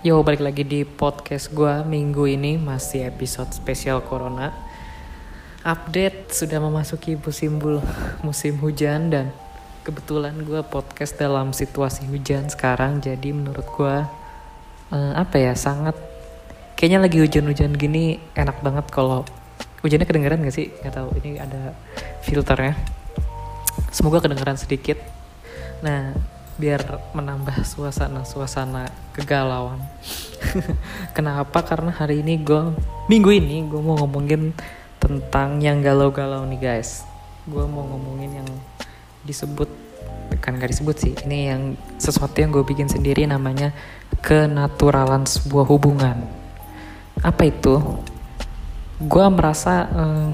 Yo, balik lagi di podcast gue minggu ini masih episode spesial Corona. Update sudah memasuki musim bul musim hujan dan kebetulan gue podcast dalam situasi hujan sekarang. Jadi menurut gue uh, apa ya sangat kayaknya lagi hujan-hujan gini enak banget kalau hujannya kedengeran gak sih? Gak tahu ini ada filternya. Semoga kedengeran sedikit. Nah, biar menambah suasana-suasana kegalauan. Kenapa? Karena hari ini gue minggu ini gue mau ngomongin tentang yang galau-galau nih guys. Gue mau ngomongin yang disebut kan gak disebut sih. Ini yang sesuatu yang gue bikin sendiri namanya kenaturalan sebuah hubungan. Apa itu? Gue merasa eh,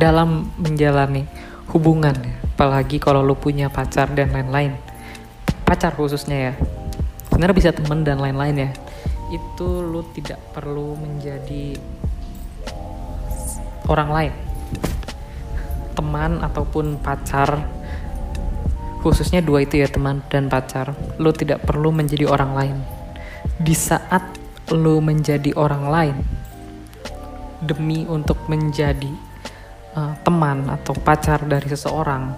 dalam menjalani hubungan apalagi kalau lu punya pacar dan lain-lain. Pacar khususnya ya. Sebenarnya bisa temen dan lain-lain ya. Itu lu tidak perlu menjadi orang lain. Teman ataupun pacar khususnya dua itu ya teman dan pacar lu tidak perlu menjadi orang lain. Di saat lu menjadi orang lain demi untuk menjadi uh, teman atau pacar dari seseorang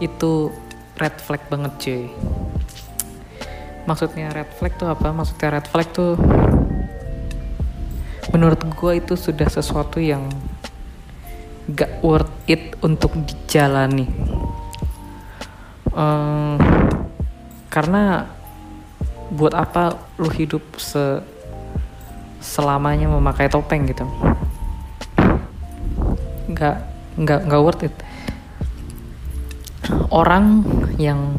itu red flag banget cuy. Maksudnya red flag tuh apa? Maksudnya red flag tuh menurut gue itu sudah sesuatu yang gak worth it untuk dijalani. Um, karena buat apa lu hidup se selamanya memakai topeng gitu nggak nggak nggak worth it. Orang yang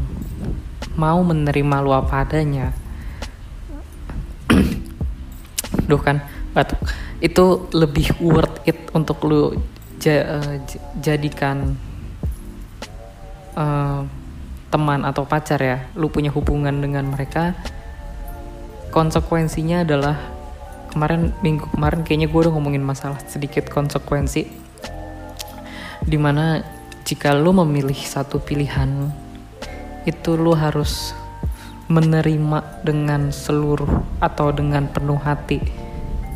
mau menerima lu apa adanya duh kan batuk. Itu lebih worth it untuk lu uh, jadikan uh, teman atau pacar ya lu punya hubungan dengan mereka. Konsekuensinya adalah kemarin minggu kemarin kayaknya gue udah ngomongin masalah sedikit konsekuensi di mana jika lu memilih satu pilihan itu lu harus menerima dengan seluruh atau dengan penuh hati.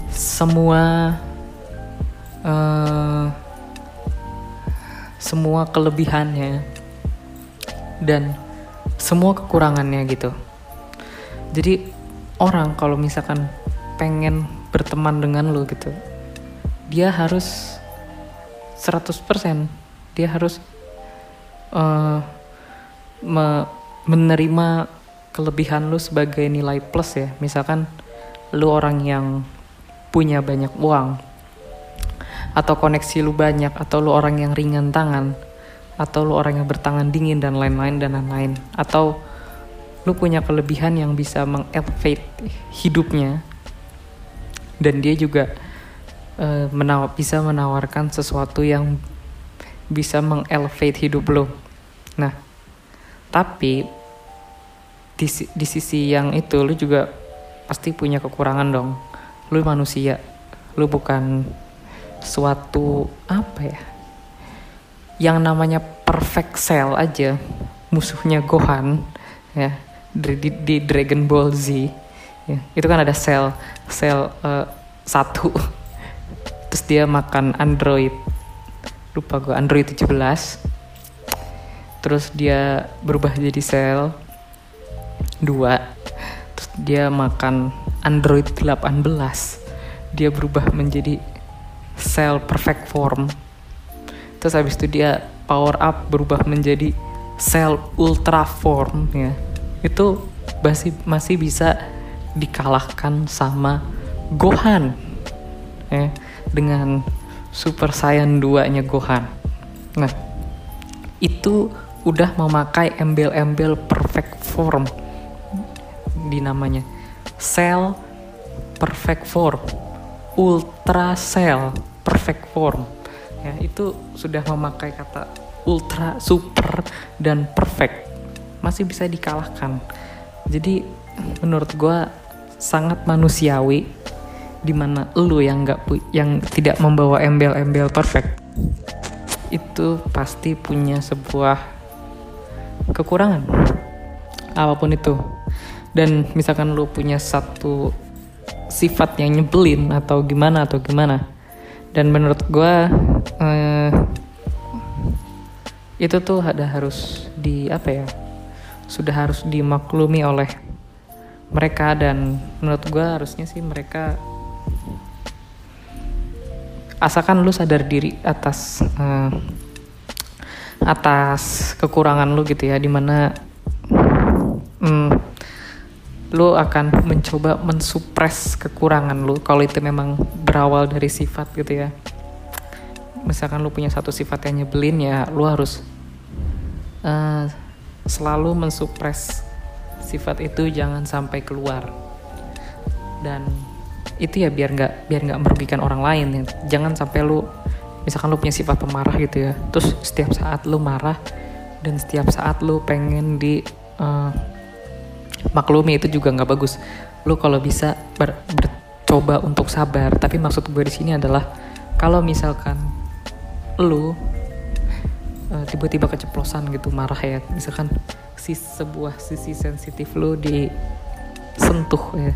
Semua uh, semua kelebihannya dan semua kekurangannya gitu. Jadi orang kalau misalkan pengen berteman dengan lu gitu dia harus 100% dia harus uh, me menerima kelebihan lu sebagai nilai plus ya. Misalkan lu orang yang punya banyak uang atau koneksi lu banyak atau lu orang yang ringan tangan atau lu orang yang bertangan dingin dan lain-lain dan lain-lain. Atau lu punya kelebihan yang bisa mengelevate hidupnya. Dan dia juga uh, menawar, bisa menawarkan sesuatu yang bisa mengelevate hidup lo. Nah, tapi di, di sisi yang itu lo juga pasti punya kekurangan dong. Lo manusia, lo bukan suatu apa ya? Yang namanya perfect cell aja, musuhnya Gohan ya di, di, di Dragon Ball Z. Ya, itu kan ada sel sel uh, satu terus dia makan android. Lupa gue Android 17 terus dia berubah jadi sel 2 terus dia makan Android 18 dia berubah menjadi sel perfect form. Terus habis itu dia power up berubah menjadi sel ultra form ya. Itu masih masih bisa dikalahkan sama Gohan ya dengan Super Saiyan 2-nya Gohan. Nah, itu udah memakai embel-embel perfect form di namanya. Cell perfect form, ultra cell perfect form. Ya, itu sudah memakai kata ultra, super dan perfect. Masih bisa dikalahkan. Jadi menurut gue sangat manusiawi di mana lu yang nggak yang tidak membawa embel-embel perfect. Itu pasti punya sebuah kekurangan. Apa pun itu. Dan misalkan lu punya satu sifat yang nyebelin atau gimana atau gimana. Dan menurut gue uh, itu tuh ada harus di apa ya sudah harus dimaklumi oleh mereka dan menurut gue harusnya sih mereka asalkan lu sadar diri atas uh, atas kekurangan lu gitu ya di mana um, lu akan mencoba mensupres kekurangan lu kalau itu memang berawal dari sifat gitu ya. Misalkan lu punya satu sifat yang nyebelin ya lu harus uh, selalu mensupres sifat itu jangan sampai keluar. Dan itu ya biar nggak biar nggak merugikan orang lain ya. jangan sampai lu misalkan lu punya sifat pemarah gitu ya. Terus setiap saat lu marah dan setiap saat lu pengen di uh, maklumi itu juga nggak bagus. Lu kalau bisa ber, bercoba untuk sabar. Tapi maksud gue di sini adalah kalau misalkan lu uh, tiba-tiba keceplosan gitu marah ya. Misalkan si sebuah sisi sensitif lu disentuh ya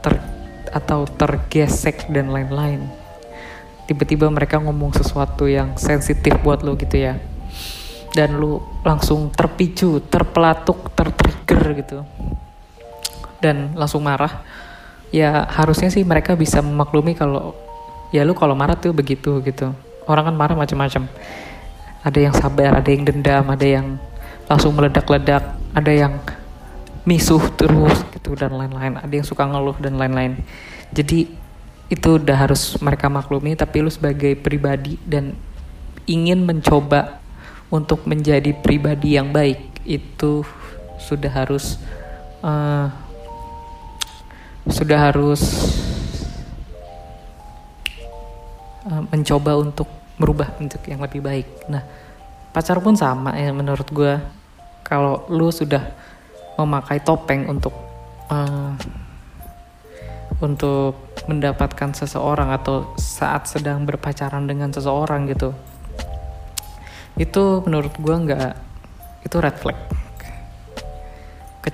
ter atau tergesek dan lain-lain. Tiba-tiba mereka ngomong sesuatu yang sensitif buat lu gitu ya. Dan lu langsung terpicu terpelatuk tertrigger gitu. Dan langsung marah. Ya harusnya sih mereka bisa memaklumi kalau ya lu kalau marah tuh begitu gitu. Orang kan marah macam-macam. Ada yang sabar ada yang dendam ada yang langsung meledak-ledak ada yang misuh terus gitu dan lain-lain ada yang suka ngeluh dan lain-lain jadi itu udah harus mereka maklumi tapi lu sebagai pribadi dan ingin mencoba untuk menjadi pribadi yang baik itu sudah harus uh, sudah harus uh, mencoba untuk merubah bentuk yang lebih baik. Nah, pacar pun sama ya menurut gue. Kalau lu sudah memakai topeng untuk uh, untuk mendapatkan seseorang atau saat sedang berpacaran dengan seseorang gitu, itu menurut gue nggak itu red flag. Ke,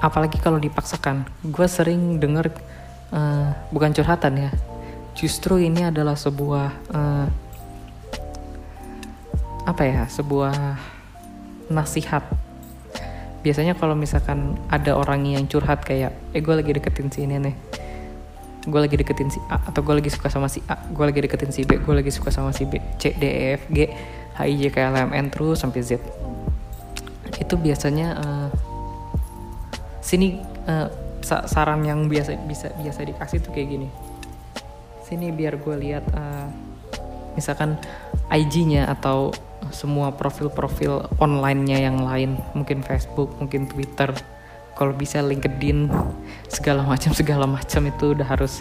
apalagi kalau dipaksakan. Gue sering denger uh, bukan curhatan ya, justru ini adalah sebuah uh, apa ya sebuah nasihat biasanya kalau misalkan ada orang yang curhat kayak eh gue lagi deketin si ini nih. Gue lagi deketin si A atau gue lagi suka sama si A gue lagi deketin si B gue lagi suka sama si B C D E F G H I J K L M N terus sampai Z. Itu biasanya uh, sini uh, saran yang biasa bisa biasa dikasih tuh kayak gini. Sini biar gue lihat uh, misalkan IG-nya atau semua profil-profil online-nya yang lain, mungkin Facebook, mungkin Twitter, kalau bisa LinkedIn, segala macam segala macam itu udah harus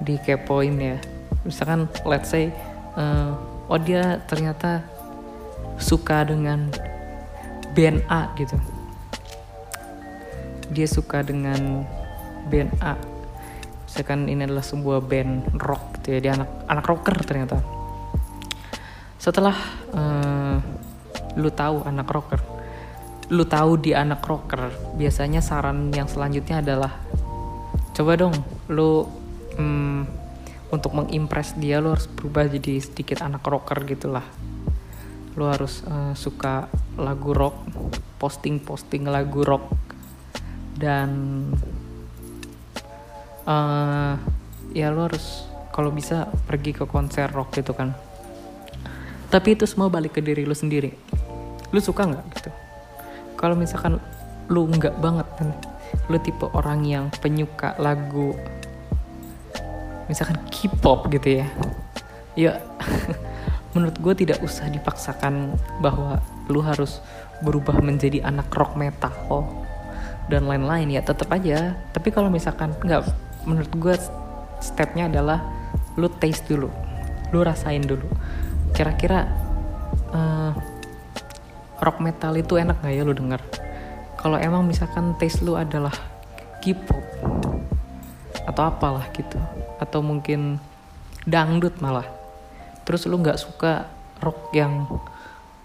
dikepoin ya. Misalkan let's say uh, oh dia ternyata suka dengan band A gitu. Dia suka dengan band A. Misalkan ini adalah sebuah band rock gitu ya, dia anak anak rocker ternyata setelah uh, lu tahu anak rocker lu tahu di anak rocker biasanya saran yang selanjutnya adalah coba dong lu um, untuk mengimpress dia lu harus berubah jadi sedikit anak rocker gitulah. Lu harus uh, suka lagu rock posting posting lagu rock dan uh, ya lu harus kalau bisa pergi ke konser rock gitu kan tapi itu semua balik ke diri lu sendiri. Lu suka nggak gitu? Kalau misalkan lu nggak banget kan lu tipe orang yang penyuka lagu misalkan K-pop gitu ya. Ya menurut gue tidak usah dipaksakan bahwa lu harus berubah menjadi anak rock metal dan lain-lain ya. Tetap aja. Tapi kalau misalkan nggak menurut gue stepnya adalah lu taste dulu. Lu rasain dulu kira-kira uh, rock metal itu enak gak ya lu denger? Kalau emang misalkan taste lu adalah K-pop atau apalah gitu atau mungkin dangdut malah terus lu nggak suka rock yang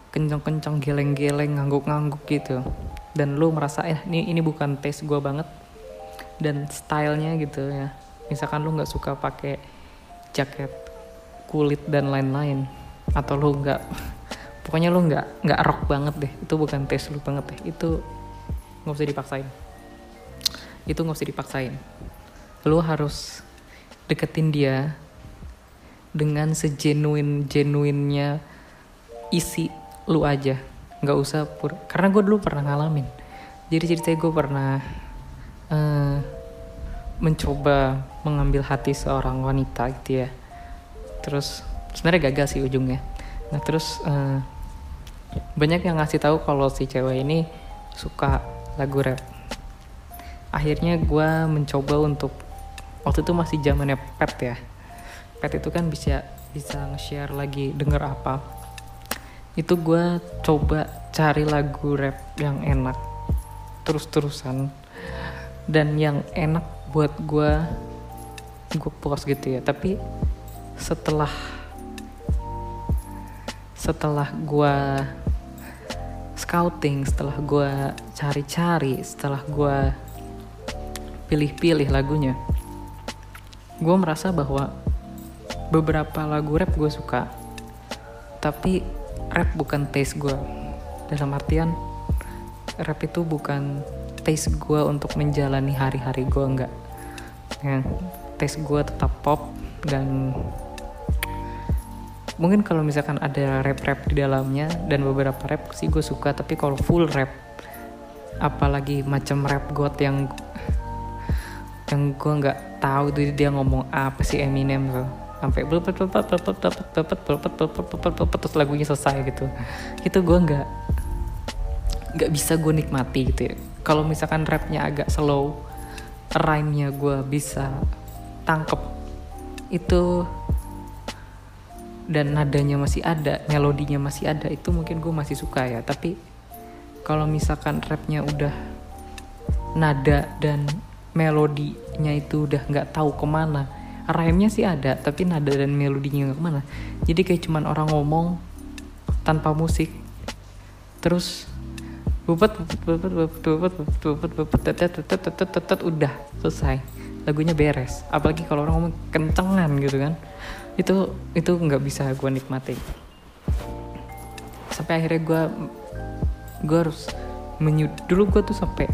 kencang-kencang geleng-geleng ngangguk-ngangguk gitu dan lu merasa eh ini ini bukan taste gue banget dan stylenya gitu ya. Misalkan lu nggak suka pakai jaket kulit dan lain-lain atau lu nggak pokoknya lu nggak nggak rock banget deh. Itu bukan taste lu banget deh. Itu nggak usah dipaksain. Itu nggak usah dipaksain. Lu harus deketin dia dengan sejenuin genuinnya isi lu aja. Nggak usah pur karena gue dulu pernah ngalamin. Jadi ceritanya gue pernah uh, mencoba mengambil hati seorang wanita gitu ya. Terus sebenarnya gagal sih ujungnya. Nah terus uh, banyak yang ngasih tahu kalau si cewek ini suka lagu rap. Akhirnya gue mencoba untuk waktu itu masih zamannya pet ya. Pet itu kan bisa bisa nge-share lagi denger apa. Itu gue coba cari lagu rap yang enak terus-terusan. Dan yang enak buat gue gue puas gitu ya. Tapi setelah setelah gue scouting setelah gue cari-cari setelah gue pilih-pilih lagunya gue merasa bahwa beberapa lagu rap gue suka tapi rap bukan taste gue dalam artian rap itu bukan taste gue untuk menjalani hari-hari gue enggak. Ya, taste gue tetap pop dan mungkin kalau misalkan ada rap-rap di dalamnya dan beberapa rap sih gue suka tapi kalau full rap apalagi macam rap god yang yang gue nggak tahu itu dia ngomong apa sih Eminem tuh sampai belpet belpet belpet belpet belpet belpet belpet belpet belpet terus lagunya selesai gitu itu gue nggak nggak bisa gue nikmati gitu ya kalau misalkan rapnya agak slow rhyme-nya gue bisa tangkep itu dan nadanya masih ada melodinya masih ada itu mungkin gue masih suka ya. Tapi kalau misalkan rapnya udah nada dan melodinya itu udah nggak tahu ke mana rhyme-nya sih ada tapi nada dan melodinya nggak ke mana. Jadi kayak cuman orang ngomong tanpa musik. Terus bupet bupet bupet bupet bupet bupet tetet tetet tetet tetet udah selesai. Lagunya beres. Apalagi kalau orang ngomong kencengan gitu kan itu itu nggak bisa gue nikmati. Sampai akhirnya gue gue harus menyud dulu gue tuh sampai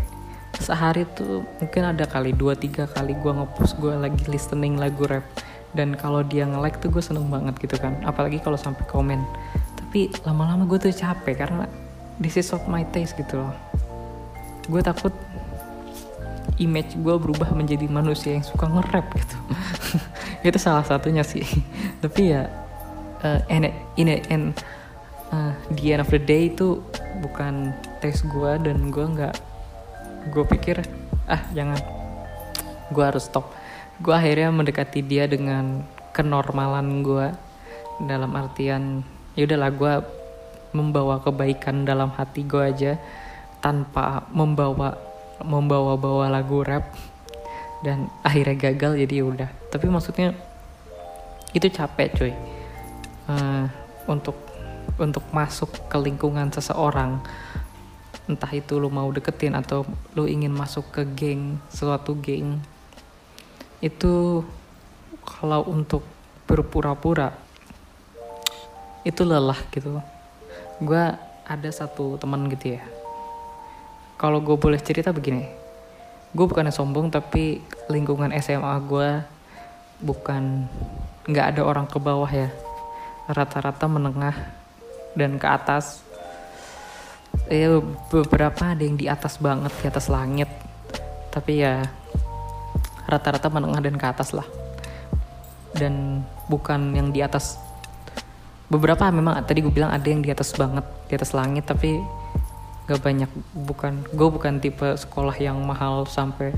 sehari tuh mungkin ada kali dua tiga kali gue ngepost gue lagi listening lagu rap. Dan kalau dia nge-like tuh gue seneng banget gitu kan. Apalagi kalau sampai komen. Tapi lama-lama gue tuh capek karena this is of my taste gitu loh. Gue takut image gue berubah menjadi manusia yang suka nge-rap gitu. Itu salah satunya sih tapi ya uh, in, in, in uh, the end of the day itu bukan taste gue dan gue nggak gue pikir ah jangan. Gue harus stop. Gue akhirnya mendekati dia dengan kenormalan gue dalam artian ya udahlah gue membawa kebaikan dalam hati gue aja tanpa membawa membawa bawa lagu rap. Dan akhirnya gagal jadi ya udah. Tapi maksudnya itu capek cuy. Uh, untuk untuk masuk ke lingkungan seseorang entah itu lu mau deketin atau lu ingin masuk ke geng suatu geng itu kalau untuk berpura-pura itu lelah gitu. Gue ada satu teman gitu ya. Kalau gue boleh cerita begini gue bukannya sombong tapi lingkungan SMA gue bukan nggak ada orang ke bawah ya. Rata-rata menengah dan ke atas. Ya beberapa ada yang di atas banget di atas langit. Tapi ya rata-rata menengah dan ke atas lah. Dan bukan yang di atas. Beberapa memang tadi gue bilang ada yang di atas banget di atas langit tapi gak banyak. Bukan gue bukan tipe sekolah yang mahal sampai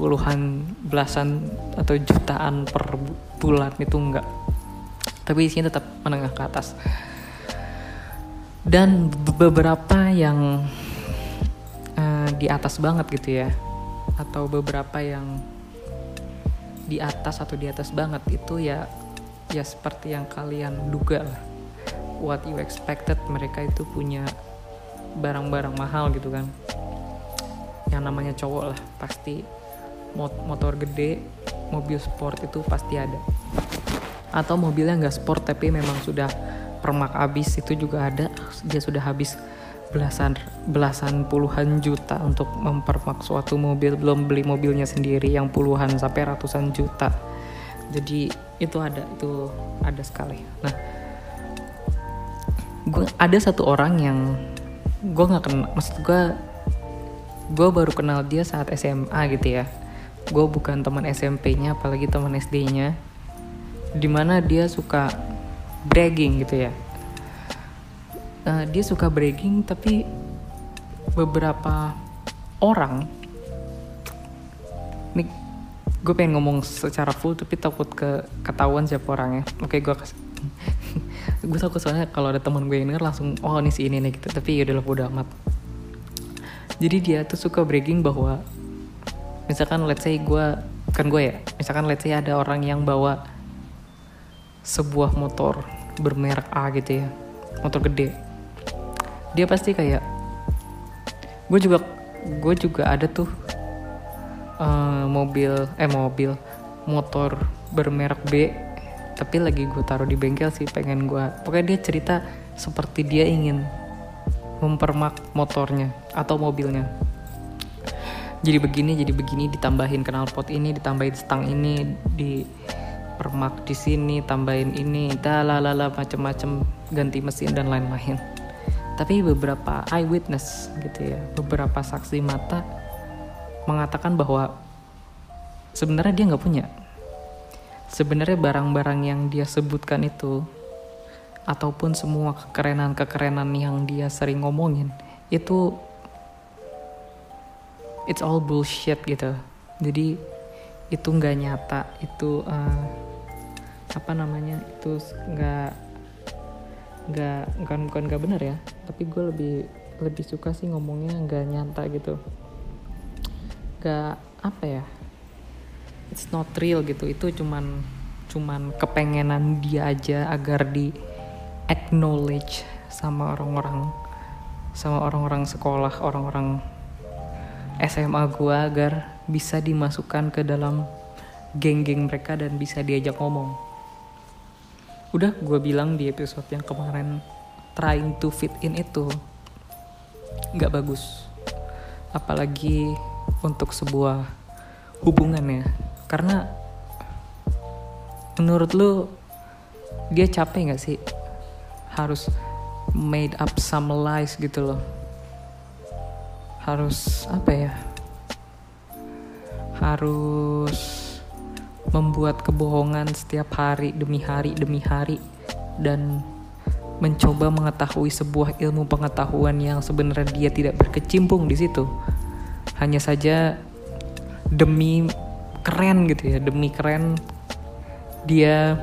puluhan belasan atau jutaan per bulan itu enggak. Tapi isinya tetap menengah ke atas. Dan beberapa yang uh, di atas banget gitu ya. Atau beberapa yang di atas atau di atas banget itu ya ya seperti yang kalian duga lah. What you expected mereka itu punya barang-barang mahal gitu kan. Yang namanya cowok lah pasti motor gede mobil sport itu pasti ada. Atau mobilnya nggak sport tapi memang sudah permak habis itu juga ada. Dia sudah habis belasan belasan puluhan juta untuk mempermak suatu mobil. Belum beli mobilnya sendiri yang puluhan sampai ratusan juta. Jadi itu ada itu ada sekali. Nah gue ada satu orang yang gue nggak kenal maksud gue gue baru kenal dia saat SMA gitu ya gue bukan teman SMP-nya apalagi teman SD-nya di mana dia suka bragging gitu ya. Uh, dia suka bragging tapi beberapa orang nih gue pengen ngomong secara full tapi takut ke ketahuan siapa orangnya. Oke gue kasih gue takut soalnya kalau ada teman gue yang denger langsung oh ini si ini nih gitu. Tapi ya udah amat. Jadi dia tuh suka bragging bahwa misalkan let's say gue kan gue ya misalkan let's say ada orang yang bawa sebuah motor bermerek A gitu ya motor gede dia pasti kayak gue juga gue juga ada tuh uh, mobil eh mobil motor bermerek B tapi lagi gue taruh di bengkel sih pengen gue pokoknya dia cerita seperti dia ingin mempermak motornya atau mobilnya jadi begini jadi begini ditambahin knalpot ini ditambahin stang ini di permak di sini tambahin ini dalalala macam-macam ganti mesin dan lain-lain. Tapi beberapa eyewitness gitu ya beberapa saksi mata mengatakan bahwa sebenarnya dia nggak punya. Sebenarnya barang-barang yang dia sebutkan itu ataupun semua kekerenan-kekerenan yang dia sering ngomongin itu it's all bullshit gitu. Jadi itu nggak nyata itu uh, apa namanya itu nggak nggak bukan bukan nggak benar ya. Tapi gue lebih lebih suka sih ngomongnya nggak nyata gitu. Nggak apa ya it's not real gitu. Itu cuman cuman kepengenan dia aja agar di acknowledge sama orang-orang sama orang-orang sekolah orang-orang SMA gue agar bisa dimasukkan ke dalam geng-geng mereka dan bisa diajak ngomong. Udah gue bilang di episode yang kemarin trying to fit in itu nggak bagus. Apalagi untuk sebuah hubungan ya. Karena menurut lu dia capek nggak sih harus made up some lies gitu loh harus apa ya harus membuat kebohongan setiap hari demi hari demi hari dan mencoba mengetahui sebuah ilmu pengetahuan yang sebenarnya dia tidak berkecimpung di situ. Hanya saja demi keren gitu ya demi keren dia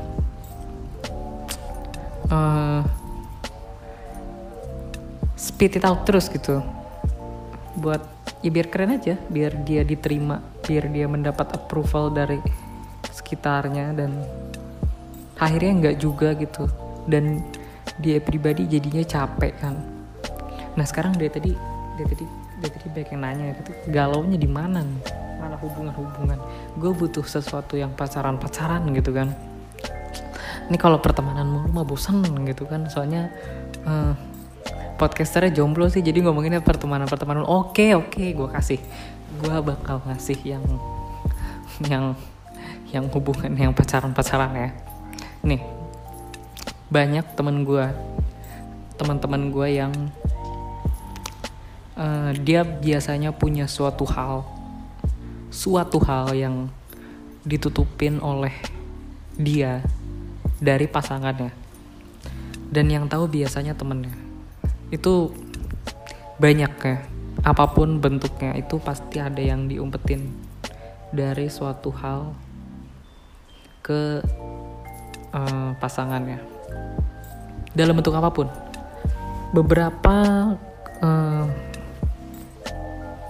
uh, spit it out terus gitu buat ya biar keren aja biar dia diterima biar dia mendapat approval dari sekitarnya dan akhirnya nggak juga gitu. Dan dia pribadi jadinya capek kan. Nah sekarang dia tadi dia tadi dia tadi banyak yang nanya gitu galau nya di mana mana hubungan-hubungan? Gue butuh sesuatu yang pacaran-pacaran gitu kan. Ini kalau pertemanan mulu mah bosan gitu kan. Soalnya uh, podcasternya jomblo sih jadi ngomonginnya pertemanan pertemanan oke oke gue kasih. Gue bakal ngasih yang yang yang hubungan yang pacaran pacaran ya. Nih banyak temen gue teman-teman gue yang uh, dia biasanya punya suatu hal suatu hal yang ditutupin oleh dia dari pasangannya. Dan yang tahu biasanya temennya itu banyak ya. Apa pun bentuknya itu pasti ada yang diumpetin dari suatu hal ke uh, pasangannya. Dalam bentuk apa pun. Beberapa uh,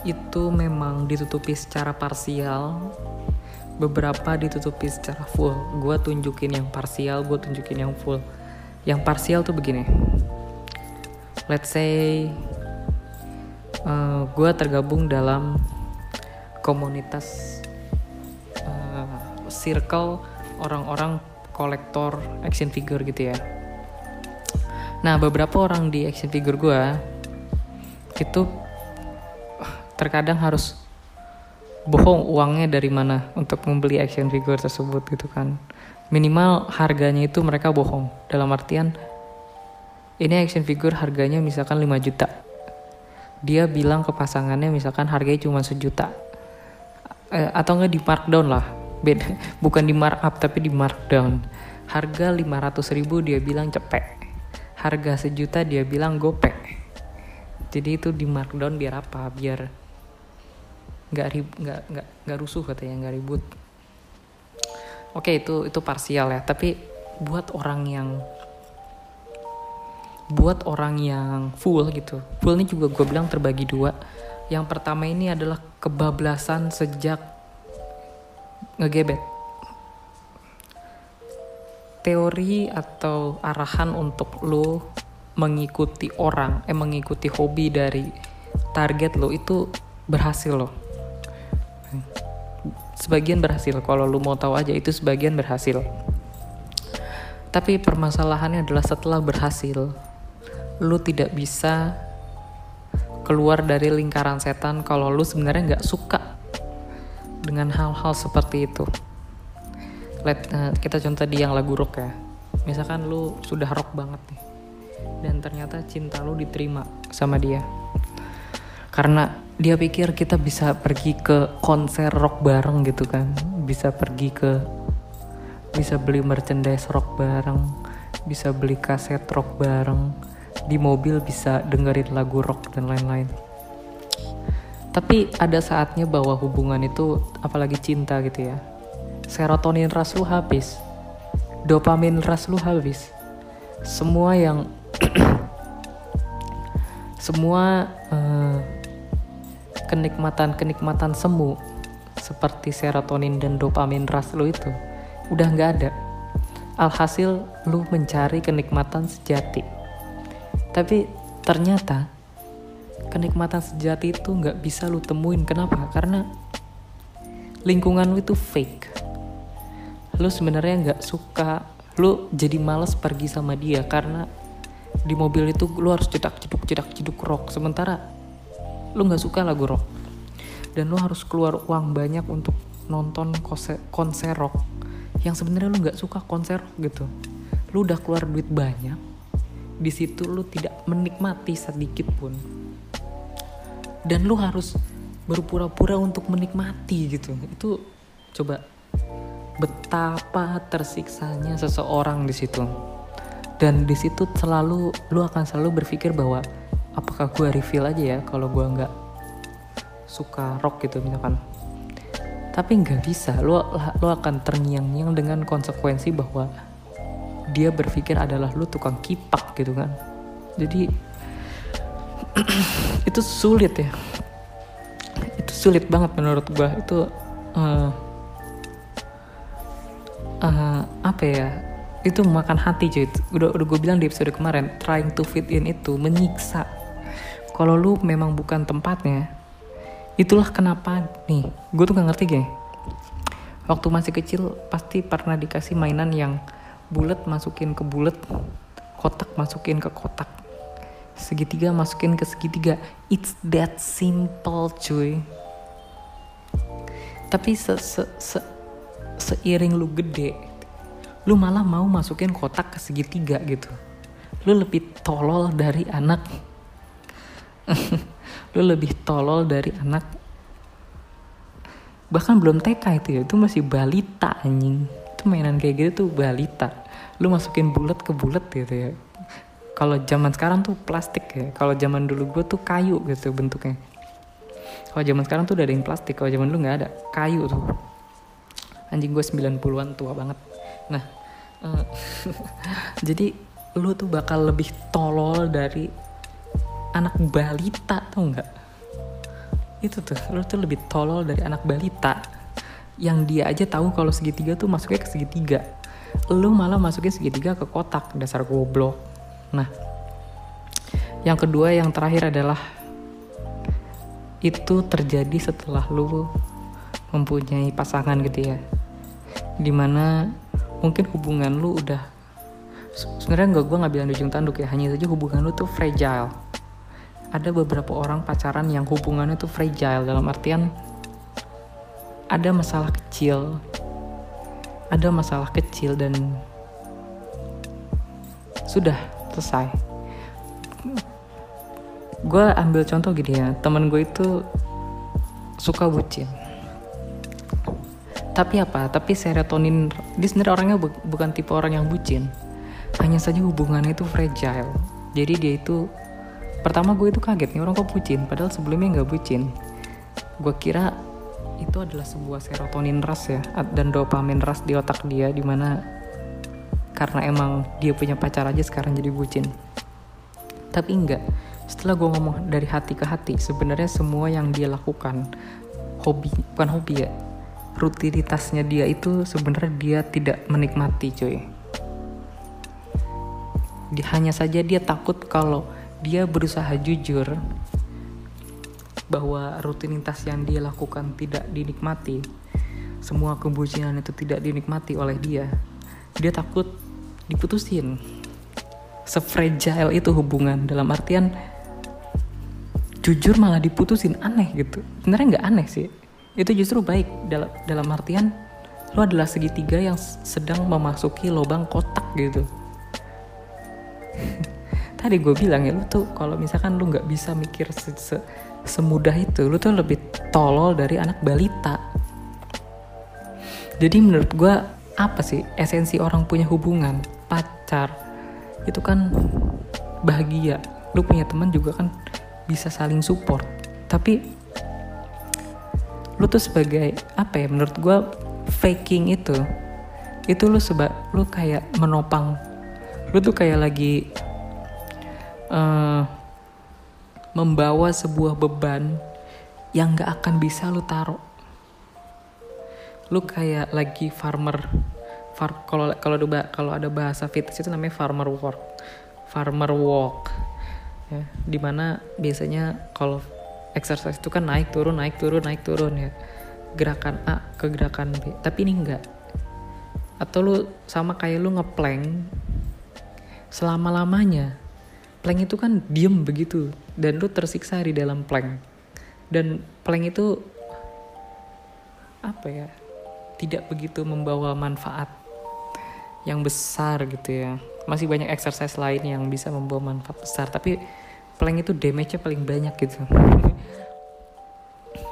itu memang ditutupi secara parsial. Beberapa ditutupi secara full. Gue tunjukin yang parsial gue tunjukin yang full. Yang parsial tuh begini let's say gue tergabung dalam komunitas uh, circle orang-orang kolektor action figure gitu ya. Nah beberapa orang di action figure gue itu terkadang harus bohong uangnya dari mana untuk membeli action figure tersebut gitu kan. Minimal harganya itu mereka bohong. Dalam artian ini action figure harganya misalkan 5 juta. Dia bilang ke pasangannya misalkan harganya cuma sejuta. Eh, atau enggak di markdown lah. Beda bukan di markup tapi di markdown. Harga 500 ribu dia bilang cepet harga sejuta dia bilang gopek. Jadi itu di markdown biar apa? Biar nggak nggak nggak nggak rusuh katanya nggak ribut. Oke itu itu parsial ya. Tapi buat orang yang buat orang yang full gitu. Full ini juga gue bilang terbagi dua. Yang pertama ini adalah kebablasan sejak ngegebet. Teori atau arahan untuk lo mengikuti orang eh mengikuti hobi dari target lo itu berhasil loh sebagian berhasil kalau lu mau tahu aja itu sebagian berhasil. Tapi permasalahannya adalah setelah berhasil lu tidak bisa keluar dari lingkaran setan kalau lu sebenarnya nggak suka dengan hal-hal seperti itu. Let, uh, kita contoh di yang lagu rock ya. Misalkan lu sudah rock banget nih dan ternyata cinta lu diterima sama dia. Karena dia pikir kita bisa pergi ke konser rock bareng gitu kan. Bisa pergi ke bisa beli merchandise rock bareng bisa beli kaset rock bareng di mobil bisa dengerin lagu rock dan lain-lain tapi ada saatnya bahwa hubungan itu apalagi cinta gitu ya serotonin ras lu habis dopamin ras lu habis semua yang semua uh, kenikmatan-kenikmatan semu seperti serotonin dan dopamin ras lo itu udah nggak ada. Alhasil lu mencari kenikmatan sejati. Tapi ternyata kenikmatan sejati itu nggak bisa lu temuin. Kenapa? Karena lingkungan lu itu fake. Lu sebenarnya nggak suka, lu jadi males pergi sama dia karena di mobil itu lu harus cedak ceduk cedak ceduk rock. Sementara lu nggak suka lagu rock dan lu harus keluar uang banyak untuk nonton konser, konser rock yang sebenarnya lu nggak suka konser rock gitu lu udah keluar duit banyak di situ lu tidak menikmati sedikit pun. Dan lu harus berpura-pura untuk menikmati gitu. Itu coba betapa tersiksanya seseorang di situ. Dan di situ selalu lu akan selalu berpikir bahwa apakah gue reveal aja ya kalau gue nggak suka rock gitu misalkan? Tapi nggak bisa. Lo lo akan terngiang-ngiang dengan konsekuensi bahwa dia berpikir adalah lo tukang kipak gitu kan. Jadi itu sulit ya. Itu sulit banget menurut gue itu uh, uh, apa ya? Itu makan hati cuy. Udah udah gue bilang di episode kemarin trying to fit in itu menyiksa. Kalau lu memang bukan tempatnya itulah kenapa nih gue tuh gak ngerti geng. Waktu masih kecil pasti pernah dikasih mainan yang bulat masukin ke bulat kotak masukin ke kotak segitiga masukin ke segitiga. It's that simple cuy. Tapi se, se, se seiring lu gede lu malah mau masukin kotak ke segitiga gitu. Lu lebih tolol dari anak. Lu lebih tolol dari anak. Bahkan belum TK itu ya itu masih balita anjing mainan kayak gitu tuh balita. Lu masukin bulat ke bulat gitu ya. Kalau zaman sekarang tuh plastik ya. Kalau zaman dulu gue tuh kayu gitu bentuknya. Kalau zaman sekarang tuh udah ada yang plastik. Kalau zaman dulu nggak ada. Kayu tuh. Anjing gue 90-an tua banget. Nah uh, jadi lu tuh bakal lebih tolol dari anak balita tuh nggak? Itu tuh. Lo tuh lebih tolol dari anak balita yang dia aja tahu kalau segitiga tuh masuknya ke segitiga. Lu malah masukin segitiga ke kotak dasar goblok. Nah yang kedua yang terakhir adalah itu terjadi setelah lu mempunyai pasangan gitu ya. Di mana mungkin hubungan lu udah sebenarnya nggak gue nggak bilang ujung tanduk ya hanya saja hubungan lu tuh fragile. Ada beberapa orang pacaran yang hubungannya tuh fragile dalam artian ada masalah kecil. Ada masalah kecil dan sudah selesai. Gue ambil contoh gini ya temen gue itu suka bucin. Tapi apa? Tapi serotonin dia sebenarnya orangnya bu bukan tipe orang yang bucin. Hanya saja hubungannya itu fragile. Jadi dia itu pertama gue itu kaget nih orang kok bucin? Padahal sebelumnya nggak bucin. Gue kira itu adalah sebuah serotonin ras ya dan dopamin ras di otak dia di mana karena emang dia punya pacar aja sekarang jadi bucin. Tapi enggak. Setelah gue ngomong dari hati ke hati sebenarnya semua yang dia lakukan hobi bukan hobi ya rutinitasnya dia itu sebenarnya dia tidak menikmati cuy. Hanya saja dia takut kalau dia berusaha jujur bahwa rutinitas yang dia lakukan tidak dinikmati semua kebucinan itu tidak dinikmati oleh dia dia takut diputusin. Sefragile itu hubungan dalam artian jujur malah diputusin aneh gitu. Sebenarnya nggak aneh sih. Itu justru baik dalam dalam artian lo adalah segitiga yang sedang memasuki lubang kotak gitu. Tadi gue bilang ya lo tuh kalau misalkan lo nggak bisa mikir se -se semudah itu lo tuh lebih tolol dari anak balita. Jadi menurut gue apa sih esensi orang punya hubungan? Pacar. Itu kan bahagia. Lu punya teman juga kan bisa saling support. Tapi lu tuh sebagai apa ya menurut gue faking itu itu lu seba lu kayak menopang. Lu tuh kayak lagi uh, membawa sebuah beban yang gak akan bisa lu taruh. Lu kayak lagi farmer far kalau kalau ada bahasa fitness itu namanya farmer walk farmer walk. Ya di mana biasanya kalau exercise itu kan naik turun naik turun naik turun ya. Gerakan A ke gerakan B. Tapi ini enggak atau lu sama kayak lu ngeplank selama lamanya plank itu kan diem begitu dan lu tersiksa di dalam plank. Dan plank itu apa ya tidak begitu membawa manfaat yang besar gitu ya. Masih banyak exercise lain yang bisa membawa manfaat besar tapi plank itu damage-nya paling banyak gitu.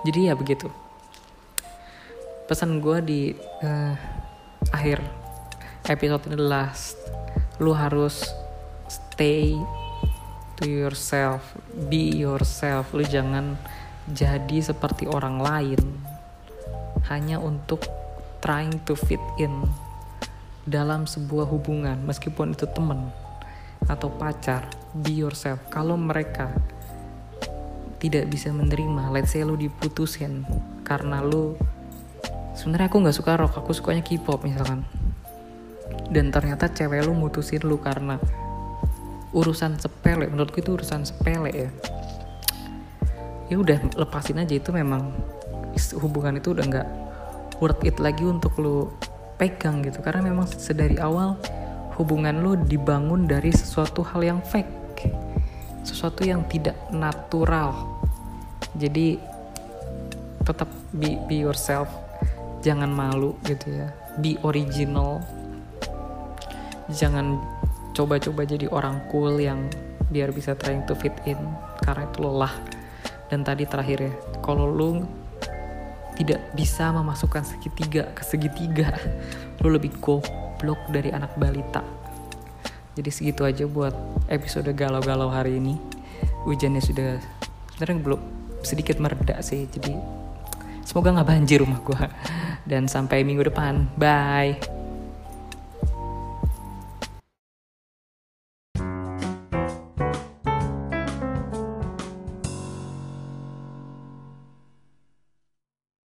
Jadi ya begitu. Pesan gue di uh, akhir episode ini last lu harus stay to yourself be yourself. Lu jangan jadi seperti orang lain. Hanya untuk trying to fit in dalam sebuah hubungan meskipun itu temen atau pacar. Be yourself. Kalau mereka tidak bisa menerima let's say lu diputusin karena lu sebenarnya aku nggak suka rock aku sukanya K-pop misalkan. Dan ternyata cewek lu mutusin lu karena urusan sepele menurutku itu urusan sepele ya. Ya udah lepasin aja itu memang hubungan itu udah nggak worth it lagi untuk lu pegang gitu. Karena memang sedari awal hubungan lo dibangun dari sesuatu hal yang fake sesuatu yang tidak natural. Jadi tetap be, be yourself. Jangan malu gitu ya. Be original. Jangan coba-coba jadi orang cool yang biar bisa trying to fit in karena itu lelah. Dan tadi terakhir ya kalau lu tidak bisa memasukkan segitiga ke segitiga lo lebih goblok dari anak balita. Jadi segitu aja buat episode galau-galau hari ini. Hujannya sudah sebenarnya belum sedikit mereda sih jadi semoga nggak banjir rumah gue dan sampai minggu depan bye